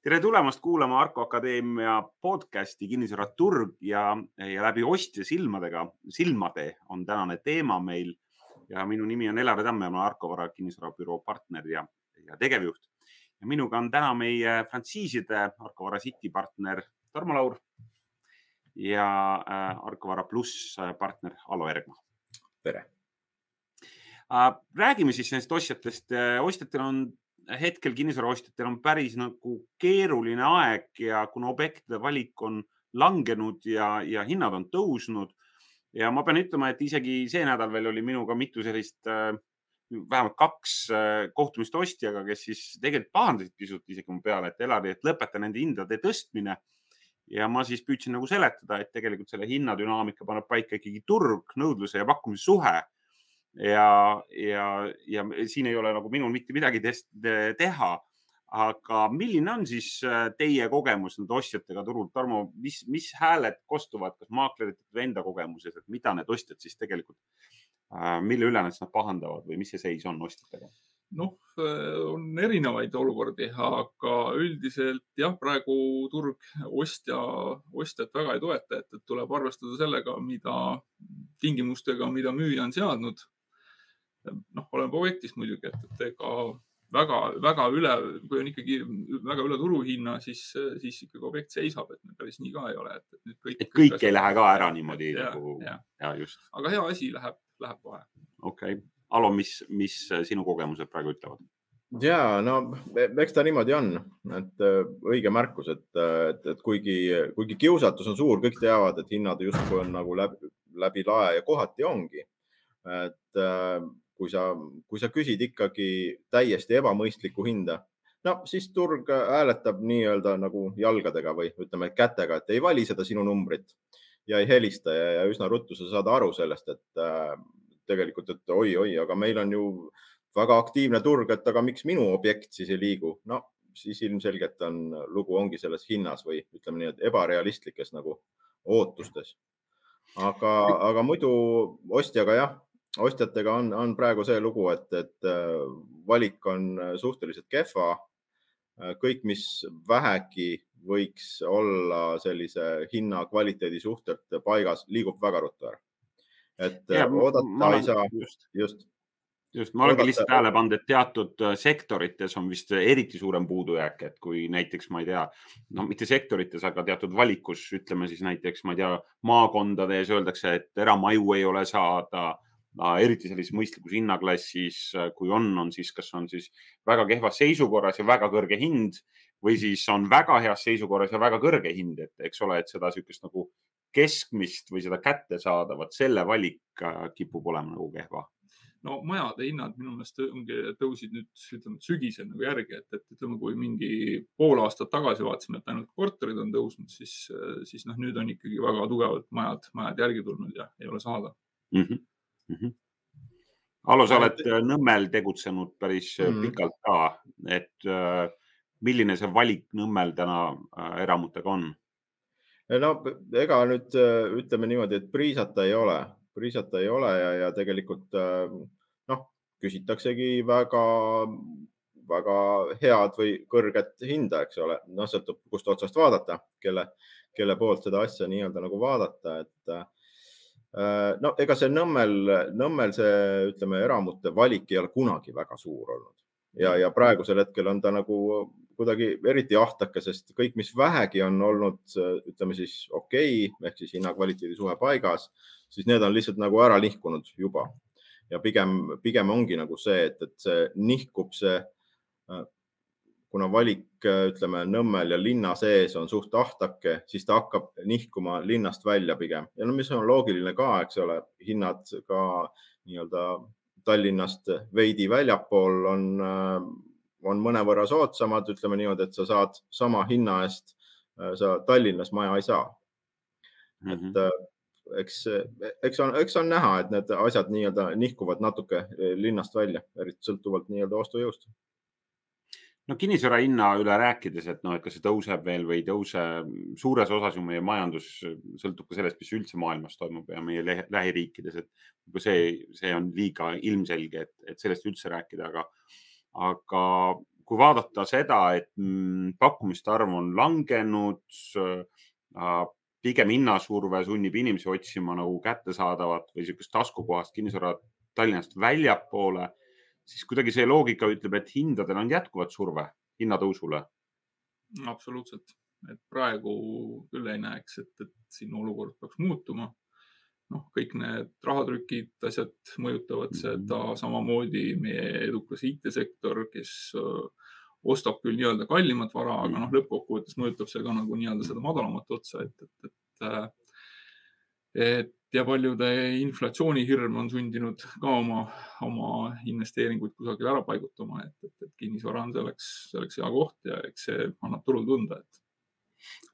tere tulemast kuulama Arko Akadeemia podcasti Kinnisvaraturg ja, ja läbi ostja silmadega, silmade on tänane teema meil. ja minu nimi on Elari Tamm ja ma olen Arko Vara kinnisvarabüroo partner ja, ja tegevjuht. ja minuga on täna meie frantsiiside Arko Vara City partner Tarmo Laur ja äh, Arko Vara pluss partner Alo Ergma. tere äh,. räägime siis nendest ostjatest. ostjatel on hetkel kinnisvaraostjatel on päris nagu keeruline aeg ja kuna objektide valik on langenud ja, ja hinnad on tõusnud ja ma pean ütlema, et isegi see nädal veel oli minuga mitu sellist äh, vähemalt kaks äh, kohtumist ostjaga, kes siis tegelikult pahandasid pisut isegi mu peale, et Elari, et lõpeta nende hindade tõstmine. ja ma siis püüdsin nagu seletada, et tegelikult selle hinnadünaamika paneb paika ikkagi turg, nõudluse ja pakkumise suhe ja, ja, ja siin ei ole nagu minul mitte midagi teha. aga milline on siis äh, teie kogemus nende ostjatega turul, Tarmo, mis, mis hääled kostuvad, kas maaklerite või enda kogemuses, et mida need ostjad siis tegelikult, äh, mille üle nad siis pahandavad või mis see seis on ostjatega? noh, äh, on erinevaid olukordi, aga üldiselt jah, praegu turg ostja, ostjat väga ei toeta, et tuleb arvestada sellega, mida tingimustega, mida müüja on seadnud noh, oleneb objektist muidugi, et, et ega väga-väga üle, kui on ikkagi väga üle turuhinna, siis, siis ikkagi objekt seisab, et päris nii ka ei ole, et, nüüd kõik. et kõik ei lähe ka ära niimoodi ja, nagu. ja, ja just. aga hea asi läheb, läheb kohe. okei okay., Alo, mis, mis sinu kogemused praegu ütlevad? ja no eks ta niimoodi on, et äh, õige märkus, et, et, et kuigi, kuigi kiusatus on suur, kõik teavad, et hinnad justkui on nagu läbi, läbi lae ja kohati ongi. et äh, kui sa, kui sa küsid ikkagi täiesti ebamõistlikku hinda, no siis turg hääletab nii-öelda nagu jalgadega või ütleme kätega, et ei vali seda sinu numbrit ja ei helista ja, ja üsna ruttu sa saad aru sellest, et äh, tegelikult, et oi-oi, aga meil on ju väga aktiivne turg, et aga miks minu objekt siis ei liigu? no siis ilmselgelt on, lugu ongi selles hinnas või ütleme nii, et ebarealistlikes nagu ootustes. aga, aga muidu ostjaga jah, ostjatega on, on praegu see lugu, et, et äh, valik on äh, suhteliselt kehva. Äh, kõik, mis vähegi võiks olla sellise hinna kvaliteedi suhtelt paigas, liigub väga ruttu ära. et ja, oodata ma, ei saa. just, just just, ma olengi lihtsalt tähele pannud, et teatud sektorites on vist eriti suurem puudujääk, et kui näiteks ma ei tea, no mitte sektorites, aga teatud valikus, ütleme siis näiteks, ma ei tea, maakondades öeldakse, et eramaju ei ole saada eriti sellises mõistlikus hinnaklassis, äh, kui on, on siis, kas on siis väga kehvas seisukorras ja väga kõrge hind või siis on väga heas seisukorras ja väga kõrge hind, et eks ole, et seda niisugust nagu keskmist või seda kätte saada, vot selle valik äh, kipub olema nagu kehva no majade hinnad minu meelest ongi tõusid nüüd ütleme sügisel nagu järgi, et, et ütleme, kui mingi pool aastat tagasi vaatasime, et ainult korterid on tõusnud, siis, siis noh, nüüd on ikkagi väga tugevalt majad, majad järgi tulnud ja ei ole saada mm. -hmm mm. -hmm. Alo, sa oled äh, Nõmmel tegutsenud päris mm -hmm. pikalt ka, et äh, milline see valik Nõmmel täna eramutega on? no ega nüüd ütleme niimoodi, et priisata ei ole, priisata ei ole ja, ja tegelikult noh, küsitaksegi väga, väga head või kõrget hinda, eks ole, noh, sõltub, kust otsast vaadata, kelle, kelle poolt seda asja nii-öelda nagu vaadata, et Äh, no ega see Nõmmel, Nõmmel see, ütleme, eramute valik ei ole kunagi väga suur olnud. Ja, ja praegusel hetkel on ta nagu kuidagi eriti ahtake, sest kõik, mis vähegi on olnud, ütleme siis okei okay, ehk siis hinna-kvaliteedi suhe paigas, siis need on lihtsalt nagu ära nihkunud juba. Ja pigem, pigem ongi nagu see, et, et see nihkub see äh, kuna valik, ütleme Nõmmel ja linna sees on suht ahtake, siis ta hakkab nihkuma linnast välja pigem ja no mis on loogiline ka, eks ole, hinnad ka nii-öelda Tallinnast veidi väljapool on, on mõnevõrra soodsamad, ütleme niimoodi, et sa saad sama hinna eest, sa Tallinnas maja ei saa mm. -hmm. et mhm. eks, eks on, eks on näha, et need asjad nii-öelda nihkuvad natuke linnast välja, eriti sõltuvalt nii-öelda ostujõust no kinnisvara hinna üle rääkides, et noh, et kas see tõuseb veel või ei tõuse, suures osas ju meie majandus sõltub ka sellest, mis üldse maailmas toimub ja meie lähiriikides, et see, see on liiga ilmselge, et, et sellest üldse rääkida, aga, aga kui vaadata seda, et mm, pakkumiste arv on langenud, pigem hinnasurve sunnib inimesi otsima nagu kättesaadavat või niisugust taskukohast kinnisvara Tallinnast väljapoole, siis kuidagi see loogika ütleb, et hindadel on jätkuvalt surve hinnatõusule. absoluutselt, et praegu küll ei näeks, et, et siin olukord peaks muutuma. noh, kõik need rahatrükid, asjad mõjutavad seda mhm. samamoodi meie edukas IT-sektor, kes äh, ostab küll nii-öelda kallimat vara, aga noh, lõppkokkuvõttes mõjutab see ka nagu nii-öelda seda madalamat otsa, et, et, et, äh, et ja paljude inflatsioonihirm on sundinud ka oma, oma investeeringuid kusagile ära paigutama, et, et, et kinnisvara on selleks, selleks hea koht ja eks see annab turul tunda, et.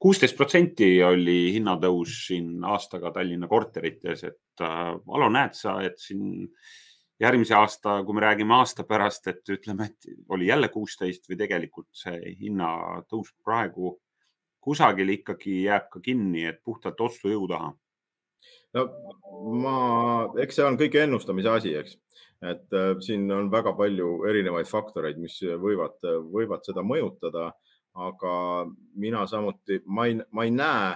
kuusteist protsenti oli hinnatõus siin aastaga Tallinna korterites, et äh, Alo, näed sa, et siin järgmise aasta, kui me räägime aasta pärast, et ütleme, et oli jälle kuusteist või tegelikult see hinnatõus praegu kusagil ikkagi jääb ka kinni, et puhtalt ostujõu taha no ma, eks see on kõik ennustamise asi, eks, et äh, siin on väga palju erinevaid faktoreid, mis võivad, võivad seda mõjutada. aga mina samuti, ma ei, ma ei näe,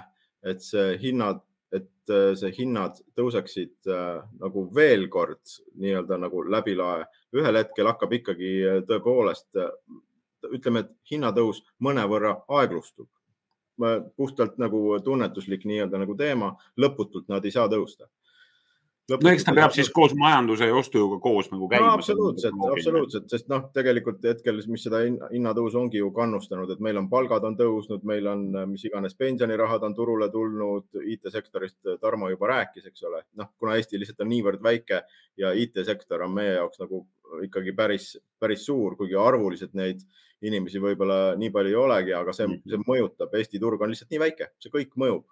et see hinnad, et äh, see hinnad tõuseksid äh, nagu veel kord nii-öelda nagu läbi lae. ühel hetkel hakkab ikkagi äh, tõepoolest, äh, ütleme, et hinnatõus mõnevõrra aeglustub puhtalt nagu tunnetuslik nii-öelda nagu teema, lõputult nad ei saa tõusta. no eks ta peab siis koos majanduse ja ostujõuga koos nagu käima no,. absoluutselt, absoluutselt, sest noh, tegelikult hetkel, mis seda hinnatõusu ongi ju kannustanud, et meil on palgad on tõusnud, meil on mis iganes pensionirahad on turule tulnud, IT-sektorist Tarmo juba rääkis, eks ole, noh, kuna Eesti lihtsalt on niivõrd väike ja IT-sektor on meie jaoks nagu ikkagi päris, päris suur, kuigi arvuliselt neid inimesi võib-olla nii palju ei olegi, aga see, see mõjutab, Eesti turg on lihtsalt nii väike, see kõik mõjub,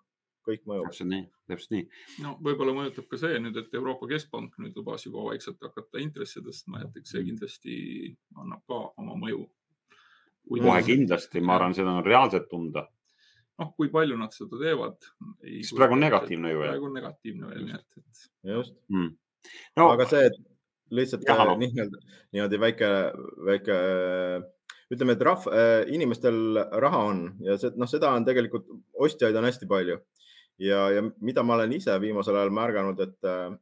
kõik mõjub. täpselt nii, täpselt nii. no võib-olla mõjutab ka see nüüd, et Euroopa Keskpank nüüd lubas juba vaikselt hakata intressi tõstma, et eks see kindlasti annab ka oma mõju. kohe kindlasti, ma arvan, seda on reaalselt tunda. noh, kui palju nad seda teevad. sest praegu on negatiivne ju. praegu on negatiivne veel, nii et, et. just mm.. No, aga see, et lihtsalt nii-öelda niimoodi väike, väike ütleme, et rahv, äh, inimestel raha on ja see, noh, seda on tegelikult, ostjaid on hästi palju. Ja, ja mida ma olen ise viimasel ajal märganud, et äh,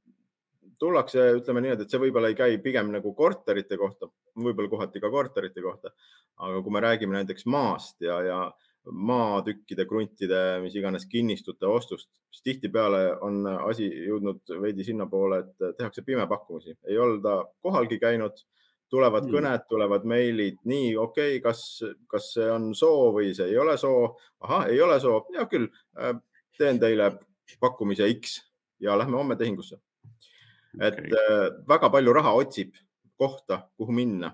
tullakse, ütleme niimoodi, et see võib-olla ei käi pigem nagu korterite kohta, võib-olla kohati ka korterite kohta, aga kui me räägime näiteks maast ja, ja maatükkide, kruntide, mis iganes kinnistute ostust, siis tihtipeale on asi jõudnud veidi sinnapoole, et tehakse pimepakkumisi, ei olda kohalgi käinud tulevad mm. kõned, tulevad meilid, nii okei okay,, kas, kas see on soo või see ei ole soo? ahah, ei ole soo, hea küll, äh, teen teile pakkumise X ja lähme homme tehingusse. et okay. äh, väga palju raha otsib kohta, kuhu minna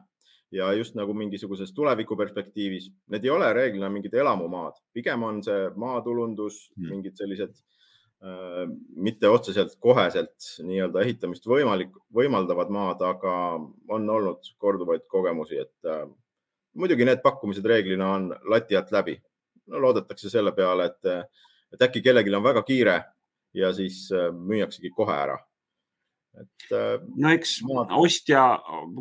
ja just nagu mingisuguses tulevikuperspektiivis, need ei ole reeglina mingid elamumaad, pigem on see maatulundus mm., mingid sellised mitte otseselt koheselt nii-öelda ehitamist võimalik, võimaldavad maad, aga on olnud korduvaid kogemusi, et äh, muidugi need pakkumised reeglina on lati alt läbi. no loodetakse selle peale, et, et äkki kellelgi on väga kiire ja siis äh, müüaksegi kohe ära et. Äh, no eks maad... ostja,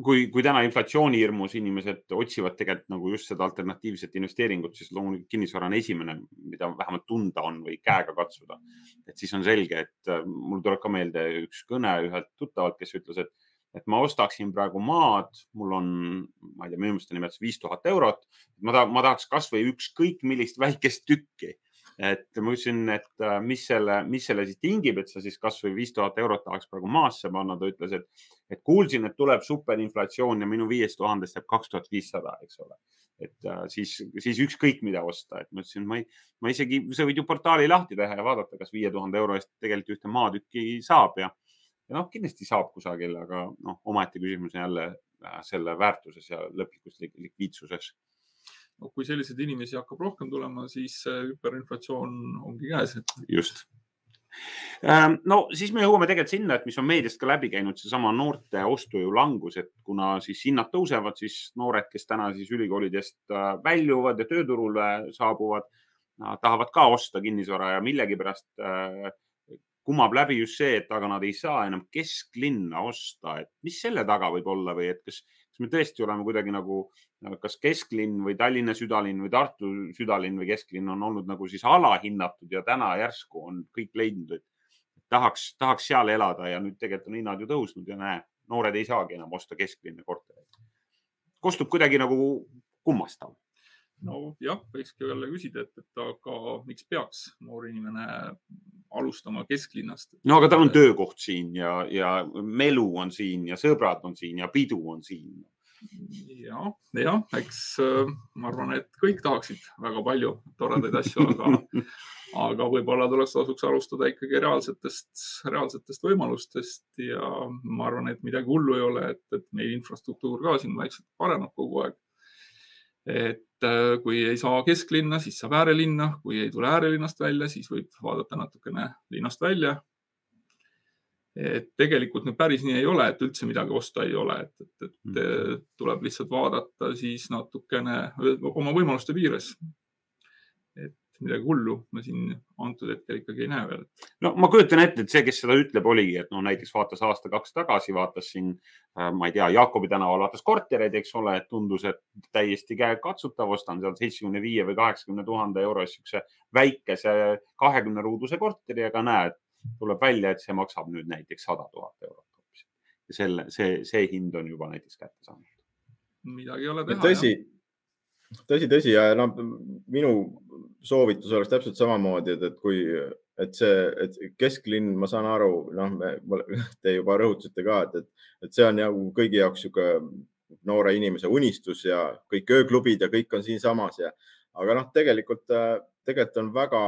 kui, kui täna inflatsiooni hirmus inimesed otsivad tegelikult nagu just seda alternatiivset investeeringut, siis loomulikult kinnisvara on esimene, mida vähemalt tunda on või käega katsuda. et siis on selge, et äh, mul tuleb ka meelde üks kõne ühelt tuttavalt, kes ütles, et, et ma ostaksin praegu maad, mul on, ma ei tea, minu meelest ta nimetas viis tuhat eurot. ma tahan, ma tahaks kasvõi ükskõik millist väikest tükki et ma ütlesin, et äh, mis selle, mis selle siis tingib, et sa siis kasvõi viis tuhat eurot tahaks praegu maasse panna. ta ütles, et, et kuulsin, et tuleb superinflatsioon ja minu viiest tuhandest jääb kaks tuhat viissada, eks ole. et äh, siis, siis ükskõik mida osta, et ma ütlesin, ma ei, ma isegi, sa võid ju portaali lahti teha ja vaadata, kas viie tuhande euro eest tegelikult ühte maatükki saab ja, ja noh, kindlasti saab kusagil, aga noh, omaette küsimus on jälle äh, selle väärtuses ja lõplikus likviidsuses kui selliseid inimesi hakkab rohkem tulema, siis hüperinflatsioon ongi käes. just. Ähm, no siis me jõuame tegelikult sinna, et mis on meediast ka läbi käinud, seesama noorte ostujõu langus, et kuna siis hinnad tõusevad, siis noored, kes täna siis ülikoolidest äh, väljuvad ja tööturule saabuvad, tahavad ka osta kinnisvara ja millegipärast äh, kumab läbi just see, et aga nad ei saa enam kesklinna osta, et mis selle taga võib olla või et kas, kas me tõesti oleme kuidagi nagu, kas kesklinn või Tallinna südalinn või Tartu südalinn või kesklinn on olnud nagu siis alahinnatud ja täna järsku on kõik leidnud, et tahaks, tahaks seal elada ja nüüd tegelikult on hinnad ju tõusnud ja näe, noored ei saagi enam osta kesklinna kortereid. kostub kuidagi nagu kummastav nojah, võikski jälle küsida, et, et aga miks peaks noor inimene alustama kesklinnast? no aga tal on töökoht siin ja, ja melu on siin ja sõbrad on siin ja pidu on siin. jah, jah, eks äh, ma arvan, et kõik tahaksid väga palju toredaid asju, aga aga võib-olla tuleks, tasuks alustada ikkagi reaalsetest, reaalsetest võimalustest ja ma arvan, et midagi hullu ei ole, et, et meie infrastruktuur ka siin vaikselt paraneb kogu aeg. Et äh, kui ei saa kesklinna, siis saab äärelinna, kui ei tule äärelinnast välja, siis võib vaadata natukene linnast välja. et tegelikult nüüd päris nii ei ole, et üldse midagi osta ei ole, et, et, et mm. tuleb lihtsalt vaadata siis natukene oma võimaluste piires midagi hullu ma siin antud hetkel ikkagi ei näe veel. no ma kujutan ette, et see, kes seda ütleb, oligi, et noh, näiteks vaatas aasta-kaks tagasi, vaatas siin, äh, ma ei tea, Jaakobi tänaval vaatas kortereid, eks ole, et tundus, et täiesti käekatsutav, ostan seal seitsmekümne viie või kaheksakümne tuhande euro eest siukse väikese kahekümne ruuduse korteri, aga näed, tuleb välja, et see maksab nüüd näiteks sada tuhat eurot hoopis. ja selle, see, see hind on juba näiteks kätte saanud. midagi ei ole teha. tõsi, tõsi, tõsi ja no minu soovitus oleks täpselt samamoodi, et, et kui, et see, et kesklinn, ma saan aru, noh, te juba rõhutasite ka, et, et, et see on nagu kõigi jaoks niisugune noore inimese unistus ja kõik ööklubid ja kõik on siinsamas ja, aga noh, tegelikult, tegelikult on väga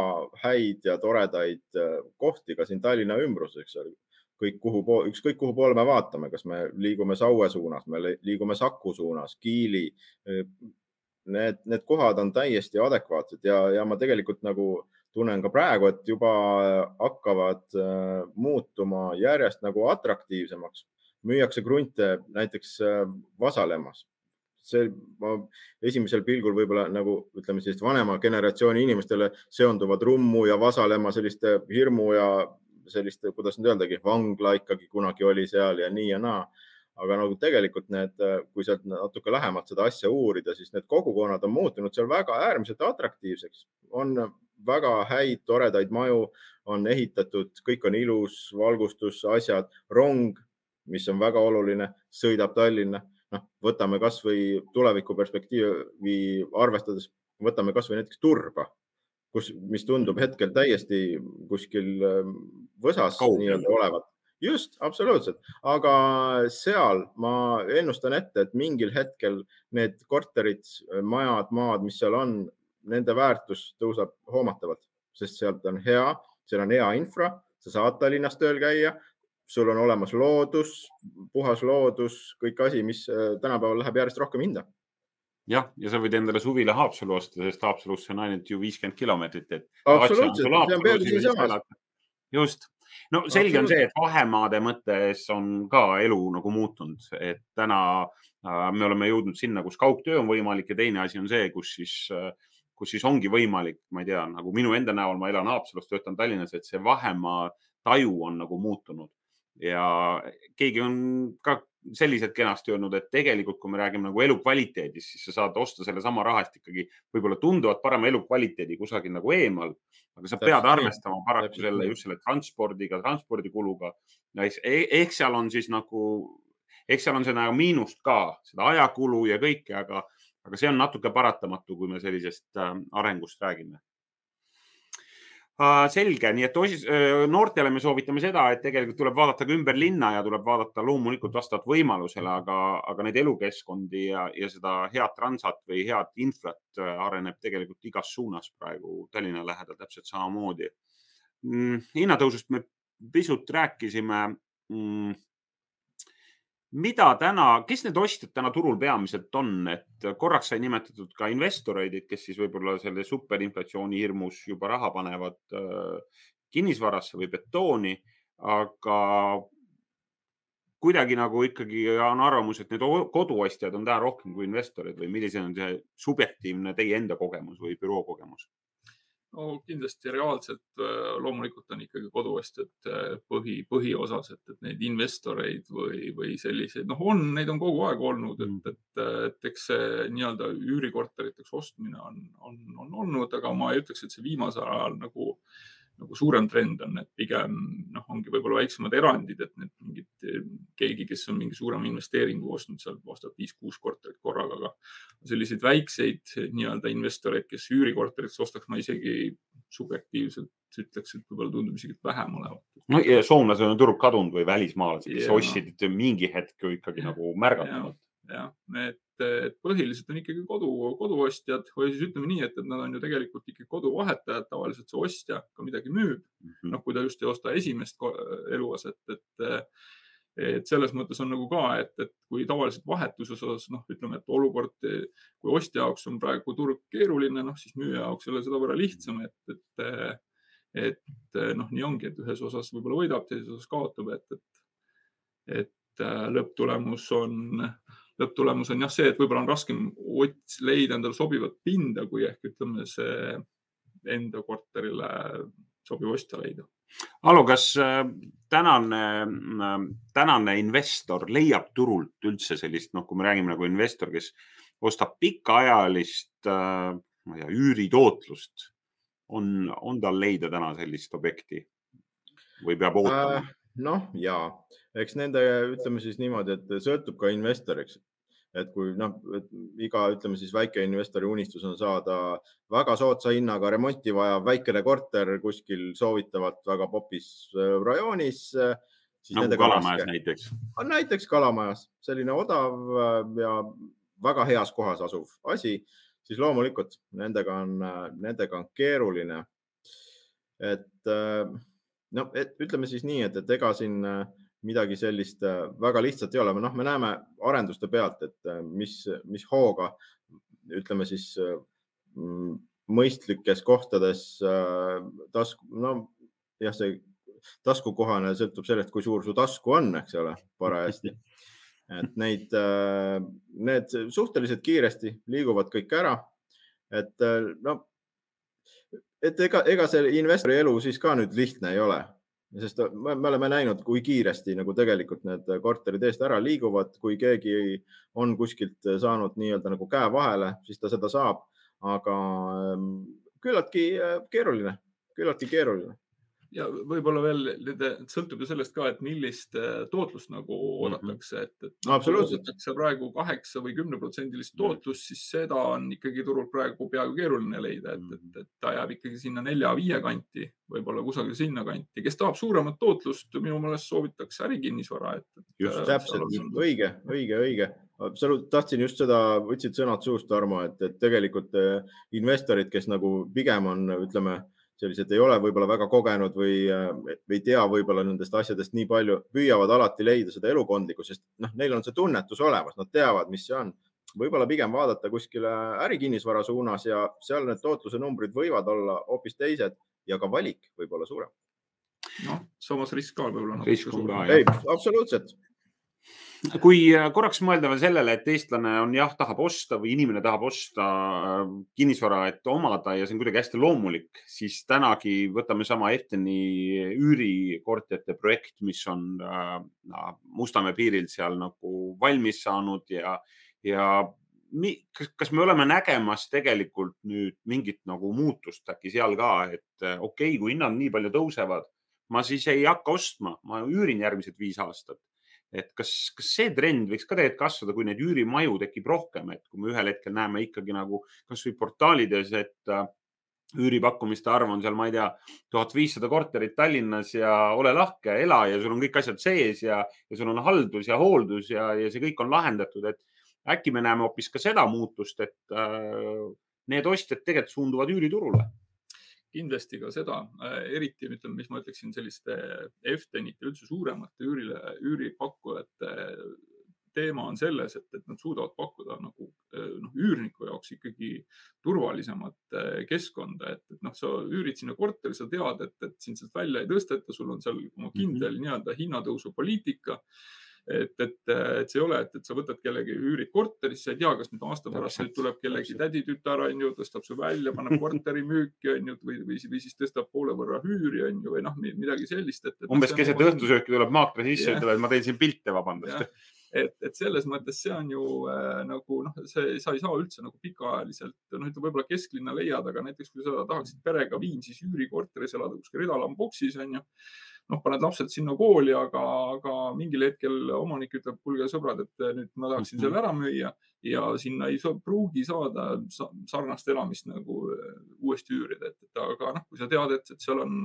häid ja toredaid kohti ka siin Tallinna ümbruses, eks ole. Kõik, kuhu, ükskõik kuhu poole me vaatame, kas me liigume Saue suunas, me liigume Saku suunas, Kiili, need, need kohad on täiesti adekvaatsed ja, ja ma tegelikult nagu tunnen ka praegu, et juba hakkavad äh, muutuma järjest nagu atraktiivsemaks. müüakse krunte näiteks äh, Vasalemmas. see, ma esimesel pilgul võib-olla nagu ütleme, sellist vanema generatsiooni inimestele seonduvad Rummu ja Vasalemma selliste hirmu ja selliste, kuidas nüüd öeldagi, vangla ikkagi kunagi oli seal ja nii ja naa aga nagu tegelikult need, kui sealt natuke lähemalt seda asja uurida, siis need kogukonnad on muutunud seal väga äärmiselt atraktiivseks, on väga häid, toredaid maju, on ehitatud, kõik on ilus, valgustus, asjad, rong, mis on väga oluline, sõidab Tallinna. noh, võtame kasvõi tulevikuperspektiivi arvestades, võtame kasvõi näiteks Turba, kus, mis tundub hetkel täiesti kuskil võsas nii-öelda olevat just, absoluutselt, aga seal ma ennustan ette, et mingil hetkel need korterid, majad, maad, mis seal on, nende väärtus tõuseb hoomatavalt, sest sealt on hea, seal on hea infra, sa saad Tallinnas tööl käia, sul on olemas loodus, puhas loodus, kõik asi, mis äh, tänapäeval läheb järjest rohkem hinda jah, ja sa võid endale suvila Haapsalu osta, sest Haapsalusse on ainult ju viiskümmend kilomeetrit, et. absoluutselt, see on peaaegu siinsamas. just, no selge on see, et vahemaade mõttes on ka elu nagu muutunud, et täna äh, me oleme jõudnud sinna, kus kaugtöö on võimalik ja teine asi on see, kus siis äh, kus siis ongi võimalik, ma ei tea, nagu minu enda näol, ma elan Haapsalus, töötan Tallinnas, et see vahemaa taju on nagu muutunud. Ja keegi on ka selliselt kenasti öelnud, et tegelikult, kui me räägime nagu elukvaliteedist, siis sa saad osta sellesama raha eest ikkagi võib-olla tunduvalt parema elukvaliteedi kusagil nagu eemal. aga sa pead arvestama paraku selle just selle transpordiga, transpordikuluga. E-, ehk seal on siis nagu, eks seal on seda miinust ka, seda ajakulu ja kõike, aga, aga see on natuke paratamatu, kui me sellisest äh, arengust räägime selge, nii et osis, noortele me soovitame seda, et tegelikult tuleb vaadata ka ümber linna ja tuleb vaadata loomulikult vastavalt võimalusele, aga, aga neid elukeskkondi ja, ja seda head transat või head infrat uh, areneb tegelikult igas suunas praegu Tallinna lähedal täpselt samamoodi mm,. hinnatõusust me pisut rääkisime mm, mida täna, kes need ostjad täna turul peamiselt on, et korraks sai nimetatud ka investoreid, kes siis võib-olla selle superinflatsiooni hirmus juba raha panevad äh, kinnisvarasse või betooni, aga kuidagi nagu ikkagi on arvamus, et need koduostjad on täna rohkem kui investorid või milline on see subjektiivne teie enda kogemus või büroo kogemus? No kindlasti reaalselt äh, loomulikult on ikkagi koduostjad äh, põhi, põhiosas, et, et neid investoreid või, või selliseid, noh, on, neid on kogu aeg olnud, et, Mm. et, et eks see nii-öelda üürikorteriteks ostmine on, on, on olnud, aga ma ei ütleks, et see viimasel ajal nagu, nagu suurem trend on, et pigem noh, ongi võib-olla väiksemad erandid, et need mingid, keegi, kes on mingi suurema investeeringu ostnud, seal ostab viis-kuus korterit korraga, aga selliseid väikseid nii-öelda investoreid, kes üürikorterit ostaks, ma isegi subjektiivselt ütleks, et võib-olla tundub isegi vähem olevat. no ja soomlased on turult kadunud või välismaalased, kes ostsid mingi hetk ju ikkagi nagu märgatavalt. Jah, et, et põhiliselt on ikkagi kodu, koduostjad või siis ütleme nii, et, et nad on ju tegelikult ikkagi koduvahetajad, tavaliselt see ostja ka midagi müüb, Mhm. noh, kui ta just ei osta esimest eluaset, et et selles mõttes on nagu ka, et, et kui tavaliselt vahetuse osas noh, ütleme, et olukord, kui ostja jaoks on praegu turg keeruline, noh siis müüja jaoks ei ole sedavõrra lihtsam, et, et et noh, nii ongi, et ühes osas võib-olla võidab, teises osas kaotab, et, et et äh, lõpptulemus on, lõpptulemus on jah see, et võib-olla on raskem ots- leida endale sobivat pinda, kui ehk ütleme, see enda korterile sobiv ostja leida. Alo, kas äh, tänane, tänane investor leiab turult üldse sellist, noh, kui me räägime nagu investor, kes ostab pikaajalist, ma ei tea, üüritootlust, on, on tal leida täna sellist objekti või peab ootama Äh, noh, ja eks nende, ütleme siis niimoodi, et sõltub ka investoriks. et kui noh, iga, ütleme siis väikeinvestori unistus on saada väga soodsa hinnaga remonti vajav väikene korter kuskil soovitavalt väga popis äh, rajoonis. siis nagu Kalamajas raske. näiteks. näiteks Kalamajas, selline odav äh, ja väga heas kohas asuv asi, siis loomulikult nendega on, nendega on keeruline. et noh, et ütleme siis nii, et, et ega siin midagi sellist väga lihtsat ei ole, noh, me näeme arenduste pealt, et mis, mis hooga ütleme siis mm, mõistlikes kohtades tasku, no jah, see taskukohane sõltub sellest, kui suur su tasku on, eks ole, parajasti et neid, need suhteliselt kiiresti liiguvad kõik ära. et no, et ega, ega see investori elu siis ka nüüd lihtne ei ole, sest me, me oleme näinud, kui kiiresti nagu tegelikult need korterid eest ära liiguvad, kui keegi on kuskilt saanud nii-öelda nagu käe vahele, siis ta seda saab, aga küllaltki keeruline, küllaltki keeruline ja võib-olla veel nende, sõltub ju sellest ka, et millist tootlust nagu oodatakse, et, et no, absoluutselt. praegu kaheksa või kümneprotsendilist tootlust, siis seda on ikkagi turul praegu peaaegu keeruline leida, et, et, et ta jääb ikkagi sinna nelja-viie kanti, võib-olla kusagil sinna kanti. kes tahab suuremat tootlust, minu meelest soovitakse ärikinnisvara. just täpselt, õige, õige, õige. absoluutselt, tahtsin just seda, võtsid sõnad suust, Tarmo, et, et tegelikult investorid, kes nagu pigem on, ütleme sellised ei ole võib-olla väga kogenud või ei tea võib-olla nendest asjadest nii palju, püüavad alati leida seda elukondlikku, sest noh, neil on see tunnetus olemas, nad teavad, mis see on. võib-olla pigem vaadata kuskile ärikinnisvara suunas ja seal need tootluse numbrid võivad olla hoopis teised ja ka valik võib olla suurem. noh, samas risk ka võib-olla. risk on ka, jah. ei, absoluutselt kui korraks mõelda veel sellele, et eestlane on jah, tahab osta või inimene tahab osta kinnisvara, et omada ja see on kuidagi hästi loomulik, siis tänagi võtame sama Efteni üürikorterite projekt, mis on äh, Mustamäe piiril seal nagu valmis saanud ja, ja mi, kas, kas me oleme nägemas tegelikult nüüd mingit nagu muutust äkki seal ka, et okei okay,, kui hinnad nii palju tõusevad, ma siis ei hakka ostma, ma üürin järgmised viis aastat et kas, kas see trend võiks ka tegelikult kasvada, kui neid üürimaju tekib rohkem, et kui me ühel hetkel näeme ikkagi nagu kasvõi portaalides, et üüripakkumiste arv on seal, ma ei tea, tuhat viissada korterit Tallinnas ja ole lahke, ela ja sul on kõik asjad sees ja, ja sul on haldus ja hooldus ja, ja see kõik on lahendatud, et äkki me näeme hoopis ka seda muutust, et äh, need ostjad tegelikult suunduvad üüriturule kindlasti ka seda, eriti ütleme, mis ma ütleksin selliste Eftenite, üldse suuremate üürile, üüripakkujate teema on selles, et, et nad suudavad pakkuda nagu noh, üürniku jaoks ikkagi turvalisemat keskkonda, et, et noh, sa üürid sinna korteri, sa tead, et, et sind sealt välja ei tõsteta, sul on seal oma kindel mm -hmm. nii-öelda hinnatõusu poliitika et, et, et see ei ole, et, et sa võtad kellegi, üürid korterisse, ei tea, kas nüüd aasta pärast nüüd tuleb kellegi täditütar, on ju, tõstab su välja, paneb korteri müüki, on ju, või, või, või siis tõstab poole võrra üüri, on ju, või noh, midagi sellist, et, et. umbes keset õhtusööki tuleb maakler sisse, ütleb, et ma teen siin pilte, vabandust. Et, et selles mõttes see on ju äh, nagu noh, see, sa ei saa üldse nagu pikaajaliselt, noh, ütleme võib-olla kesklinna leiad, aga näiteks kui sa tahaksid perega Viimsis üürikorteris elada kuskil Ridalam boksis on ju noh, paned lapsed sinna kooli, aga, aga mingil hetkel omanik ütleb, kuulge sõbrad, et nüüd ma tahaksin selle ära müüa ja sinna ei saa, pruugi saada sarnast elamist nagu äh, uuesti üürida, et, aga noh, kui sa tead, et, et seal on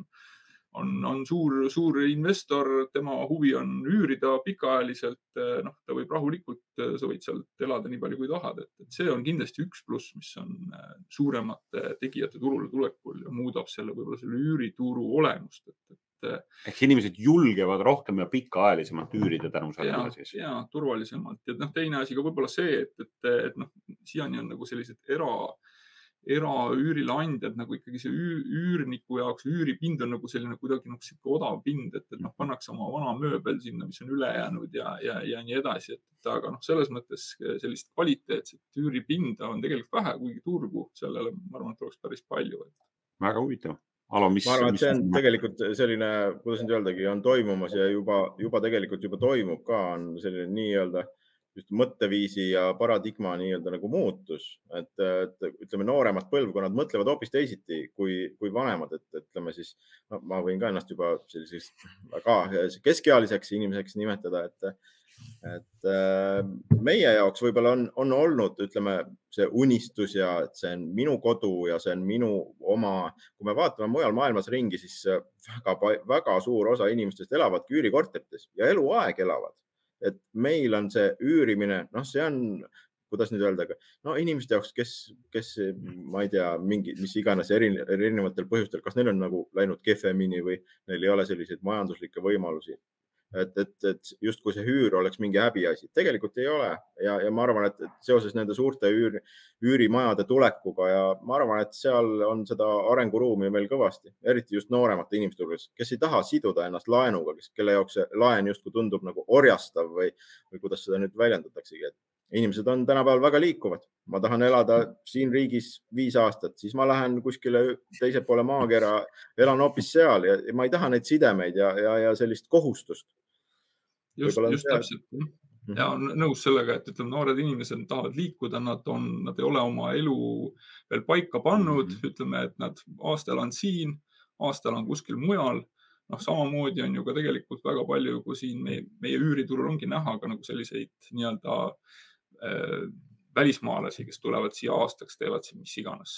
on, on suur, suur investor, tema huvi on üürida pikaajaliselt, eh, noh, ta võib rahulikult, eh, sa võid sealt elada nii palju, kui tahad, et, see on kindlasti üks pluss, mis on eh, suuremate tegijate turule tulekul ja muudab selle võib-olla selle üürituru olemust, et, et. Ehk inimesed julgevad rohkem ja pikaajalisemalt üürida tänu sellele siis. ja turvalisemalt ja noh, teine asi ka võib-olla see, et, et, et noh, siiani on nagu sellised era eraüürileandjad nagu ikkagi see üürniku jaoks, üüripind on nagu selline kuidagi nagu sihuke odav pind, et, et noh, pannakse oma vana mööbel sinna, mis on üle jäänud ja, ja, ja nii edasi, et aga noh, selles mõttes sellist kvaliteetset üüripinda on tegelikult vähe, kuigi turgu sellele, ma arvan, et oleks päris palju. väga huvitav. Alo, mis? ma arvan, et see on mis... tegelikult selline, kuidas nüüd öeldagi, on toimumas ja juba, juba tegelikult juba toimub ka, on selline nii-öelda just mõtteviisi ja paradigma nii-öelda nagu muutus, et, et ütleme, nooremad põlvkonnad mõtlevad hoopis teisiti kui, kui vanemad, et ütleme siis no,, ma võin ka ennast juba selliseks väga keskealiseks inimeseks nimetada, et, et äh, meie jaoks võib-olla on, on olnud, ütleme, see unistus ja et see on minu kodu ja see on minu oma. kui me vaatame mujal maailmas ringi, siis väga, väga suur osa inimestest elavadki üürikorterites ja eluaeg elavad et meil on see üürimine, noh, see on, kuidas nüüd öelda, no inimeste jaoks, kes, kes ma ei tea, mingi, mis iganes erinevatel põhjustel, kas neil on nagu läinud kehvemini või neil ei ole selliseid majanduslikke võimalusi et, et, et justkui see üür oleks mingi häbiasi, tegelikult ei ole. Ja, ja ma arvan, et seoses nende suurte üür, üürimajade tulekuga ja ma arvan, et seal on seda arenguruumi veel kõvasti, eriti just nooremate inimeste hulgas, kes ei taha siduda ennast laenuga, kes, kelle jaoks see laen justkui tundub nagu orjastav või, või kuidas seda nüüd väljendataksegi, et inimesed on tänapäeval väga liikuvad. ma tahan elada siin riigis viis aastat, siis ma lähen kuskile teise poole maakera, elan hoopis seal ja ma ei taha neid sidemeid ja, ja, ja sellist kohustust just, just täpselt mhm. ja on nõus sellega, et ütleme, noored inimesed tahavad liikuda, nad on, nad ei ole oma elu veel paika pannud mm, -hmm. ütleme, et nad aasta elan siin, aasta elan kuskil mujal. noh, samamoodi on ju ka tegelikult väga palju, kui siin meie, meie üüriturul ongi näha ka nagu selliseid nii-öelda äh, välismaalasi, kes tulevad siia aastaks, teevad siin mis iganes.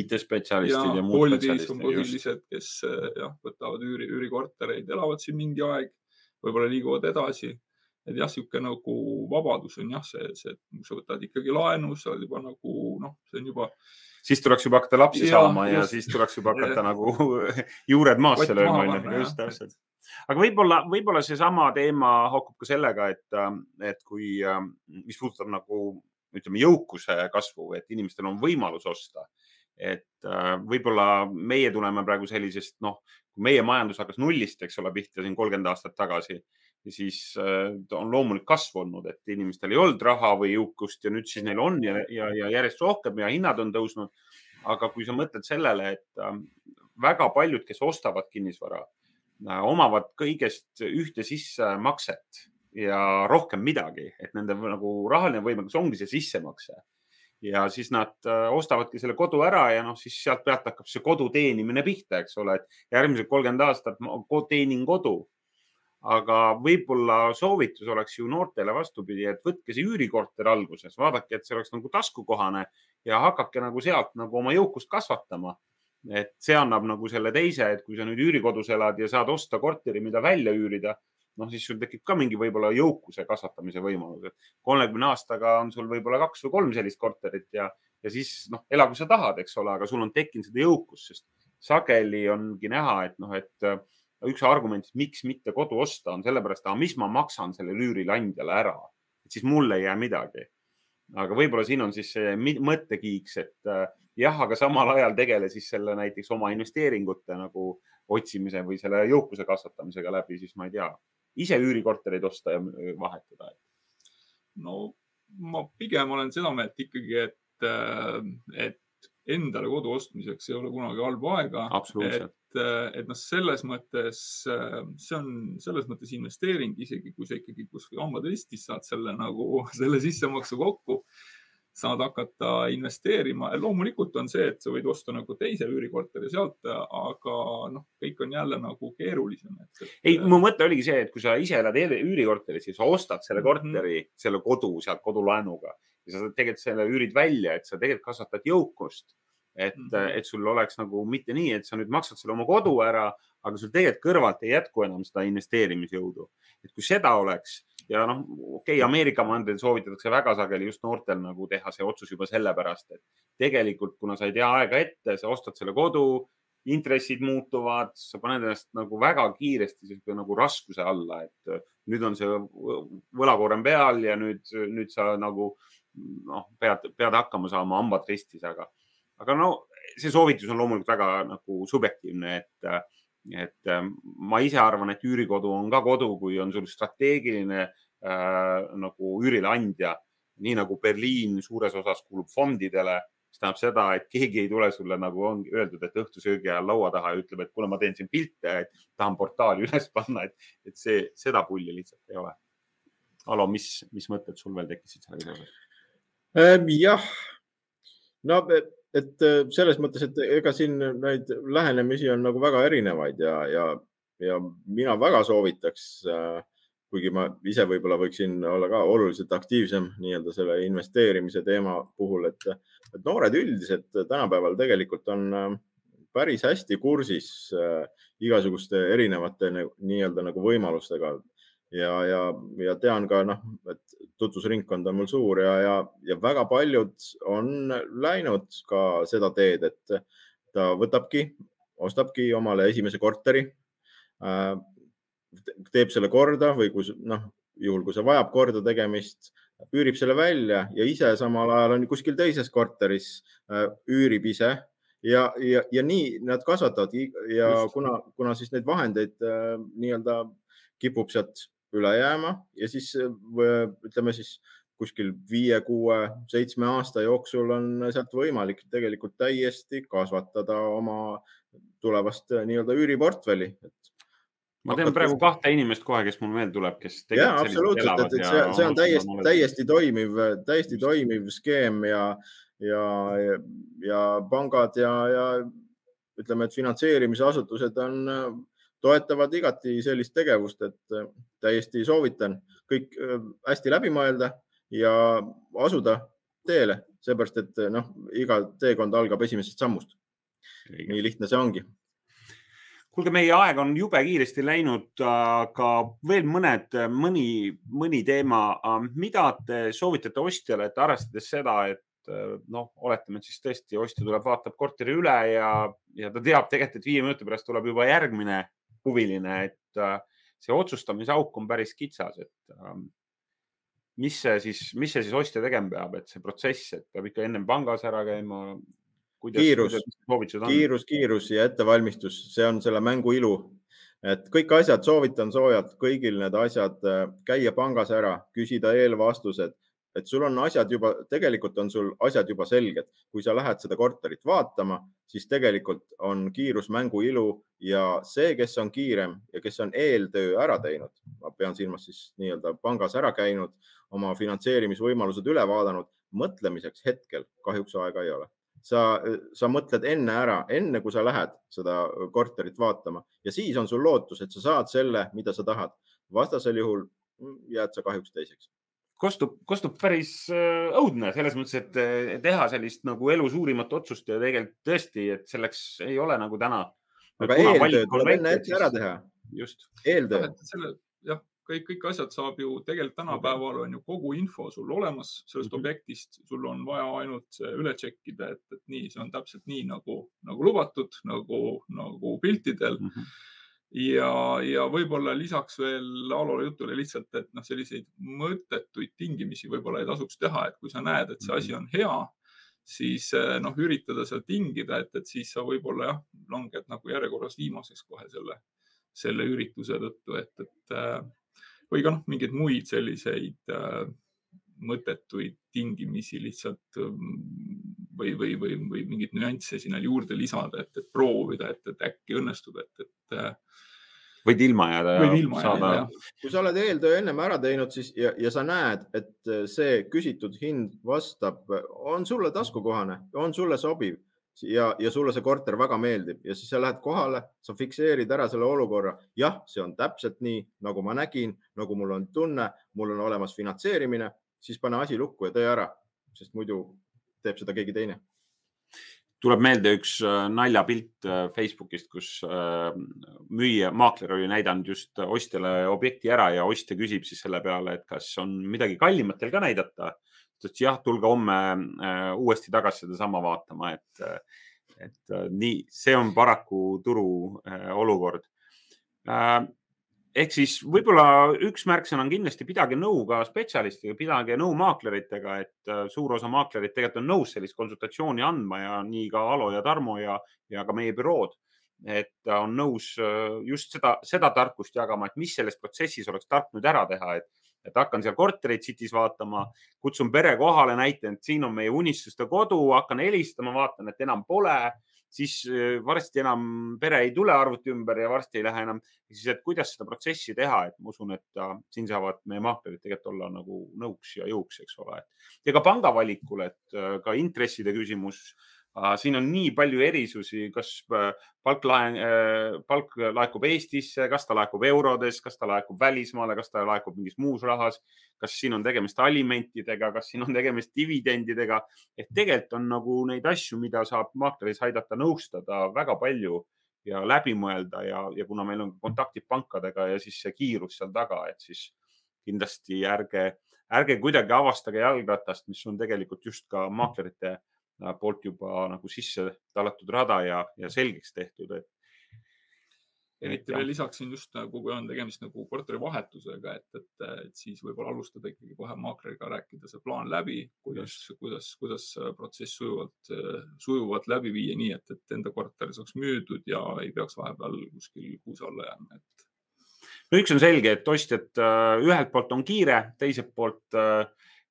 IT-spetsialistid ja, ja muud spetsialistid. on põhilised, kes jah, võtavad üüri, üürikortereid, elavad siin mingi aeg võib-olla liiguvad edasi. et jah, niisugune nagu vabadus on jah, see, see, et sa võtad ikkagi laenu, sa oled juba nagu noh, see on juba. Siis tuleks juba hakata lapsi ja, saama ja just, siis tuleks juba hakata nagu juured maasse lööma, onju, just täpselt. Aga võib-olla, võib-olla seesama teema haakub ka sellega, et, et kui, mis puudutab nagu ütleme, jõukuse kasvu, et inimestel on võimalus osta. et võib-olla meie tuleme praegu sellisest, noh, kui meie majandus hakkas nullist, eks ole, pihta siin kolmkümmend aastat tagasi, siis äh, on loomulik kasv olnud, et inimestel ei olnud raha või jõukust ja nüüd siis neil on ja, ja, ja järjest rohkem ja hinnad on tõusnud. aga kui sa mõtled sellele, et äh, väga paljud, kes ostavad kinnisvara, äh, omavad kõigest ühte sissemakset ja rohkem midagi, et nende nagu rahaline võimekus ongi see sissemakse ja siis nad ostavadki selle kodu ära ja noh, siis sealt pealt hakkab see kodu teenimine pihta, eks ole, et järgmised kolmkümmend aastat teenin kodu. Aga võib-olla soovitus oleks ju noortele vastupidi, et võtke see üürikorter alguses, vaadake, et see oleks nagu taskukohane ja hakake nagu sealt nagu oma jõukust kasvatama. et see annab nagu selle teise, et kui sa nüüd üürikodus elad ja saad osta korteri, mida välja üürida noh, siis sul tekib ka mingi võib-olla jõukuse kasvatamise võimalus, et kolmekümne aastaga on sul võib-olla kaks või kolm sellist korterit ja, ja siis noh, ela kui sa tahad, eks ole, aga sul on tekkinud seda jõukust, sest sageli ongi näha, et noh, et üks argument, miks mitte kodu osta, on sellepärast, et mis ma maksan sellele üürileandjale ära, et siis mul ei jää midagi. aga võib-olla siin on siis see mõttekiiks, et äh, jah, aga samal ajal tegele siis selle näiteks oma investeeringute nagu otsimise või selle jõukuse kasvatamisega läbi, siis ma ei tea ise üürikortereid osta ja vahetada? no ma pigem olen seda meelt ikkagi, et, äh, et endale kodu ostmiseks ei ole kunagi halba aega. et, et noh, selles mõttes see on selles mõttes investeering, isegi kui sa ikkagi kuskil hambad ristis saad selle nagu selle sissemaksu kokku saad hakata investeerima. loomulikult on see, et sa võid osta nagu teise üürikorteri sealt, aga noh, kõik on jälle nagu keerulisem. ei, mu mõte oligi see, et kui sa ise elad üürikorteris ja sa ostad selle mhm. korteri mm, -hmm. selle kodu sealt kodulaenuga ja sa tegelikult selle üürid välja, et sa tegelikult kasvatad jõukust. Et mm, -hmm. et sul oleks nagu mitte nii, et sa nüüd maksad selle oma kodu ära, aga sul tegelikult kõrvalt ei jätku enam seda investeerimisjõudu. et kui seda oleks ja noh, okei okay,, Ameerika mandril soovitatakse väga sageli just noortel nagu teha see otsus juba sellepärast, et tegelikult, kuna sa ei tea aega ette, sa ostad selle kodu, intressid muutuvad, sa paned ennast nagu väga kiiresti nagu raskuse alla, et nüüd on see võlakoorem peal ja nüüd, nüüd sa nagu noh, pead, pead hakkama saama hambad ristis, aga, aga no see soovitus on loomulikult väga nagu subjektiivne, et et ähm, ma ise arvan, et üürikodu on ka kodu, kui on sul strateegiline äh, nagu üürileandja, nii nagu Berliin suures osas kuulub fondidele, mis tähendab seda, et keegi ei tule sulle nagu on öeldud, et õhtusöögi ajal laua taha ja ütleb, et kuule, ma teen siin pilte, et tahan portaali üles panna, et, et see, seda pulli lihtsalt ei ole. Alo, mis, mis mõtted sul veel tekkisid sellega seoses? Ähm, jah, no et äh, selles mõttes, et ega siin neid lähenemisi on nagu väga erinevaid ja, ja, ja mina väga soovitaks, äh, kuigi ma ise võib-olla võiksin olla ka oluliselt aktiivsem nii-öelda selle investeerimise teema puhul, et, et noored üldiselt tänapäeval tegelikult on äh, päris hästi kursis igasuguste erinevate nii-öelda nagu võimalustega ja, ja, ja tean ka noh, et tutvusringkond on mul suur ja, ja, ja väga paljud on läinud ka seda teed, et ta võtabki, ostabki omale esimese korteri äh,, teeb selle korda või kui noh, juhul kui see vajab korda tegemist, üürib selle välja ja ise samal ajal on kuskil teises korteris äh,, üürib ise ja, ja, ja nii nad kasvatavad ja Just. kuna, kuna siis neid vahendeid äh, nii-öelda kipub sealt üle jääma ja siis ütleme siis kuskil viie, kuue, seitsme aasta jooksul on sealt võimalik tegelikult täiesti kasvatada oma tulevast nii-öelda üüriportfelli. ma tean praegu kahte inimest kohe, kes mul veel tuleb, kes. ja absoluutselt, et, et see, see on täiesti, täiesti toimiv, täiesti toimiv skeem ja, ja, ja, ja pangad ja, ja ütleme, et finantseerimisasutused on toetavad igati sellist tegevust, et äh, täiesti soovitan kõik äh, hästi läbi mõelda ja asuda teele, seepärast et äh, noh, iga teekond algab esimesest sammust. nii lihtne see ongi. Kuulge, meie aeg on jube kiiresti läinud, aga veel mõned, mõni, mõni teema, mida te soovitate ostjale, et arvestades seda, et noh, oletame, et siis tõesti ostja tuleb, vaatab korteri üle ja, ja ta teab tegelikult, et viie minuti pärast tuleb juba järgmine huviline, et äh, see otsustamisauk on päris kitsas, et ähm, mis see siis, mis see siis ostja tegema peab, et see protsess, et peab ikka ennem pangas ära käima. kiirus, kiirus, kiirus ja ettevalmistus, see on selle mängu ilu. et kõik asjad soovitan soojalt, kõigil need asjad, äh, käia pangas ära, küsida eelvastused et sul on asjad juba, tegelikult on sul asjad juba selged. kui sa lähed seda korterit vaatama, siis tegelikult on kiirus mängu ilu ja see, kes on kiirem ja kes on eeltöö ära teinud, ma pean silmas siis nii-öelda pangas ära käinud, oma finantseerimisvõimalused üle vaadanud, mõtlemiseks hetkel kahjuks aega ei ole. sa, sa mõtled enne ära, enne kui sa lähed seda korterit vaatama ja siis on sul lootus, et sa saad selle, mida sa tahad. vastasel juhul jääd sa kahjuks teiseks kostub, kostub päris äh, õudne selles mõttes, et teha sellist nagu elu suurimat otsust ja tegelikult tõesti, et selleks ei ole nagu täna. aga eeltöö tuleb enne ette ära teha. just. eeltöö. jah, kõik, kõik asjad saab ju tegelikult tänapäeval on ju kogu info sul olemas sellest mm -hmm. objektist, sul on vaja ainult see üle tšekkida, et, et nii, see on täpselt nii nagu, nagu lubatud, nagu, nagu piltidel mm. -hmm ja, ja võib-olla lisaks veel Aalole jutule lihtsalt, et noh, selliseid mõttetuid tingimisi võib-olla ei tasuks teha, et kui sa näed, et see asi on hea, siis eh, noh, üritada seal tingida, et, et siis sa võib-olla jah, langed nagu järjekorras viimaseks kohe selle, selle ürituse tõttu, et, et, eh, või ka noh, mingeid muid selliseid äh, mõttetuid tingimisi lihtsalt ähm, või, või, või, või mingeid nüansse sinna juurde lisada, et, et proovida, et, et äkki õnnestub, et, et äh, võid ilma jääda. võid ilma jääda, jah. kui sa oled eeltöö ennem ära teinud, siis ja, ja sa näed, et see küsitud hind vastab, on sulle taskukohane, on sulle sobiv ja, ja sulle see korter väga meeldib ja siis sa lähed kohale, sa fikseerid ära selle olukorra. jah, see on täpselt nii, nagu ma nägin, nagu mul on tunne, mul on olemas finantseerimine, siis pane asi lukku ja tee ära, sest muidu teeb seda keegi teine tuleb meelde üks äh, naljapilt äh, Facebookist, kus äh, müüja, maakler oli näidanud just ostjale objekti ära ja ostja küsib siis selle peale, et kas on midagi kallimat teil ka näidata. ta ütles jah, tulge homme uuesti tagasi sedasama vaatama, et, et nii, see on paraku turu olukord ehk siis võib-olla üks märksõna on kindlasti pidage nõu ka spetsialistidega, pidage nõu maakleritega, et äh, suur osa maaklerid tegelikult on nõus sellist konsultatsiooni andma ja nii ka Alo ja Tarmo ja, ja ka meie bürood. et on nõus äh, just seda, seda tarkust jagama, et mis selles protsessis oleks tark nüüd ära teha, et, et hakkan seal korterit City's vaatama, kutsun pere kohale, näitan, et siin on meie unistuste kodu, hakkan helistama, vaatan, et enam pole siis äh, varsti enam pere ei tule arvuti ümber ja varsti ei lähe enam. siis, et kuidas seda protsessi teha, et ma usun, et äh, siin saavad meie maaklerid tegelikult olla nagu nõuks ja jõuks, eks ole. ja ka panga valikul, et äh, ka intresside küsimus siin on nii palju erisusi, kas äh, palk, äh, palk laekub Eestisse, kas ta laekub eurodes, kas ta laekub välismaale, kas ta laekub mingis muus rahas, kas siin on tegemist alimentidega, kas siin on tegemist dividendidega. et tegelikult on nagu neid asju, mida saab maakleris aidata nõustada väga palju ja läbi mõelda ja, ja kuna meil on kontaktid pankadega ja siis see kiirus seal taga, et siis kindlasti ärge, ärge kuidagi avastage jalgratast, mis on tegelikult just ka maaklerite poolt juba nagu sisse tallatud rada ja, ja selgeks tehtud, et. eriti veel lisaksin just nagu, kui on tegemist nagu korterivahetusega, et, et, et siis võib-olla alustada ikkagi kohe maakleriga, rääkida see plaan läbi, kuidas, kuidas, kuidas protsess sujuvalt, sujuvalt läbi viia, nii et, et enda korter saaks müüdud ja ei peaks vahepeal kuskil kuuse alla jääma, et no üks on selge, et ostjad äh, ühelt poolt on kiire, teiselt poolt äh,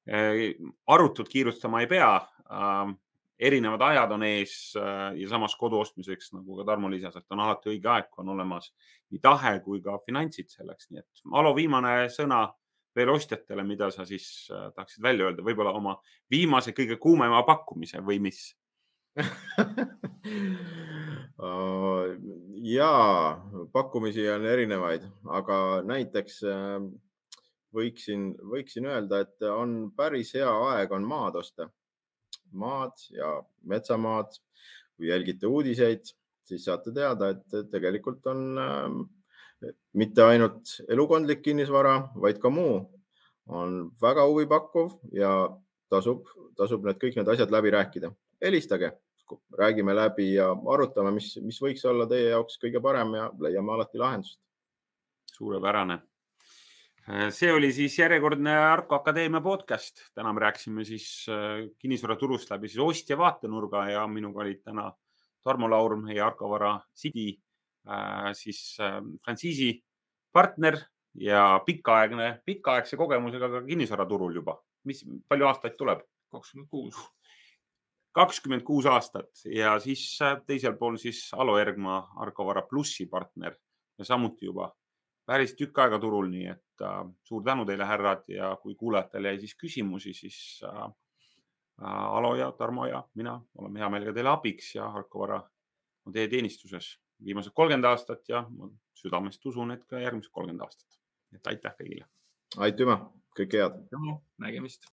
äh arutult kiirustama ei pea äh, erinevad ajad on ees äh, ja samas kodu ostmiseks, nagu ka Tarmo lisas, et on alati õige aeg, kui on olemas nii tahe kui ka finantsid selleks. nii et Alo, viimane sõna veel ostjatele, mida sa siis äh, tahaksid välja öelda, võib-olla oma viimase kõige kuumema pakkumise või mis? Ja pakkumisi on erinevaid, aga näiteks äh, võiksin, võiksin öelda, et on päris hea aeg on maad osta maad ja metsamaad. kui jälgite uudiseid, siis saate teada, et tegelikult on äh, mitte ainult elukondlik kinnisvara, vaid ka muu on väga huvipakkuv ja tasub, tasub need kõik need asjad läbi rääkida. helistage, räägime läbi ja arutame, mis, mis võiks olla teie jaoks kõige parem ja leiame alati lahendust. suurepärane see oli siis järjekordne Arko Akadeemia podcast. täna me rääkisime siis äh, kinnisvaraturust läbi siis ostja vaatenurga ja minuga olid täna Tarmo Laur, meie Arko Vara City äh, siis frantsiisi partner ja pikaaegne, pikaaegse kogemusega ka kinnisvaraturul juba. mis, palju aastaid tuleb? kakskümmend kuus. kakskümmend kuus aastat ja siis teisel pool siis Alo Ergma, Arko Vara plussi partner ja samuti juba päris tükk aega turul, nii et äh, suur tänu teile, härrad ja kui kuulajatel jäi siis küsimusi, siis äh, äh, Alo ja Tarmo ja mina oleme hea meelega teile abiks ja Harko Vara on teie teenistuses viimased kolmkümmend aastat ja ma südamest usun, et ka järgmised kolmkümmend aastat. et aitäh kõigile. aitüma, kõike head. nägemist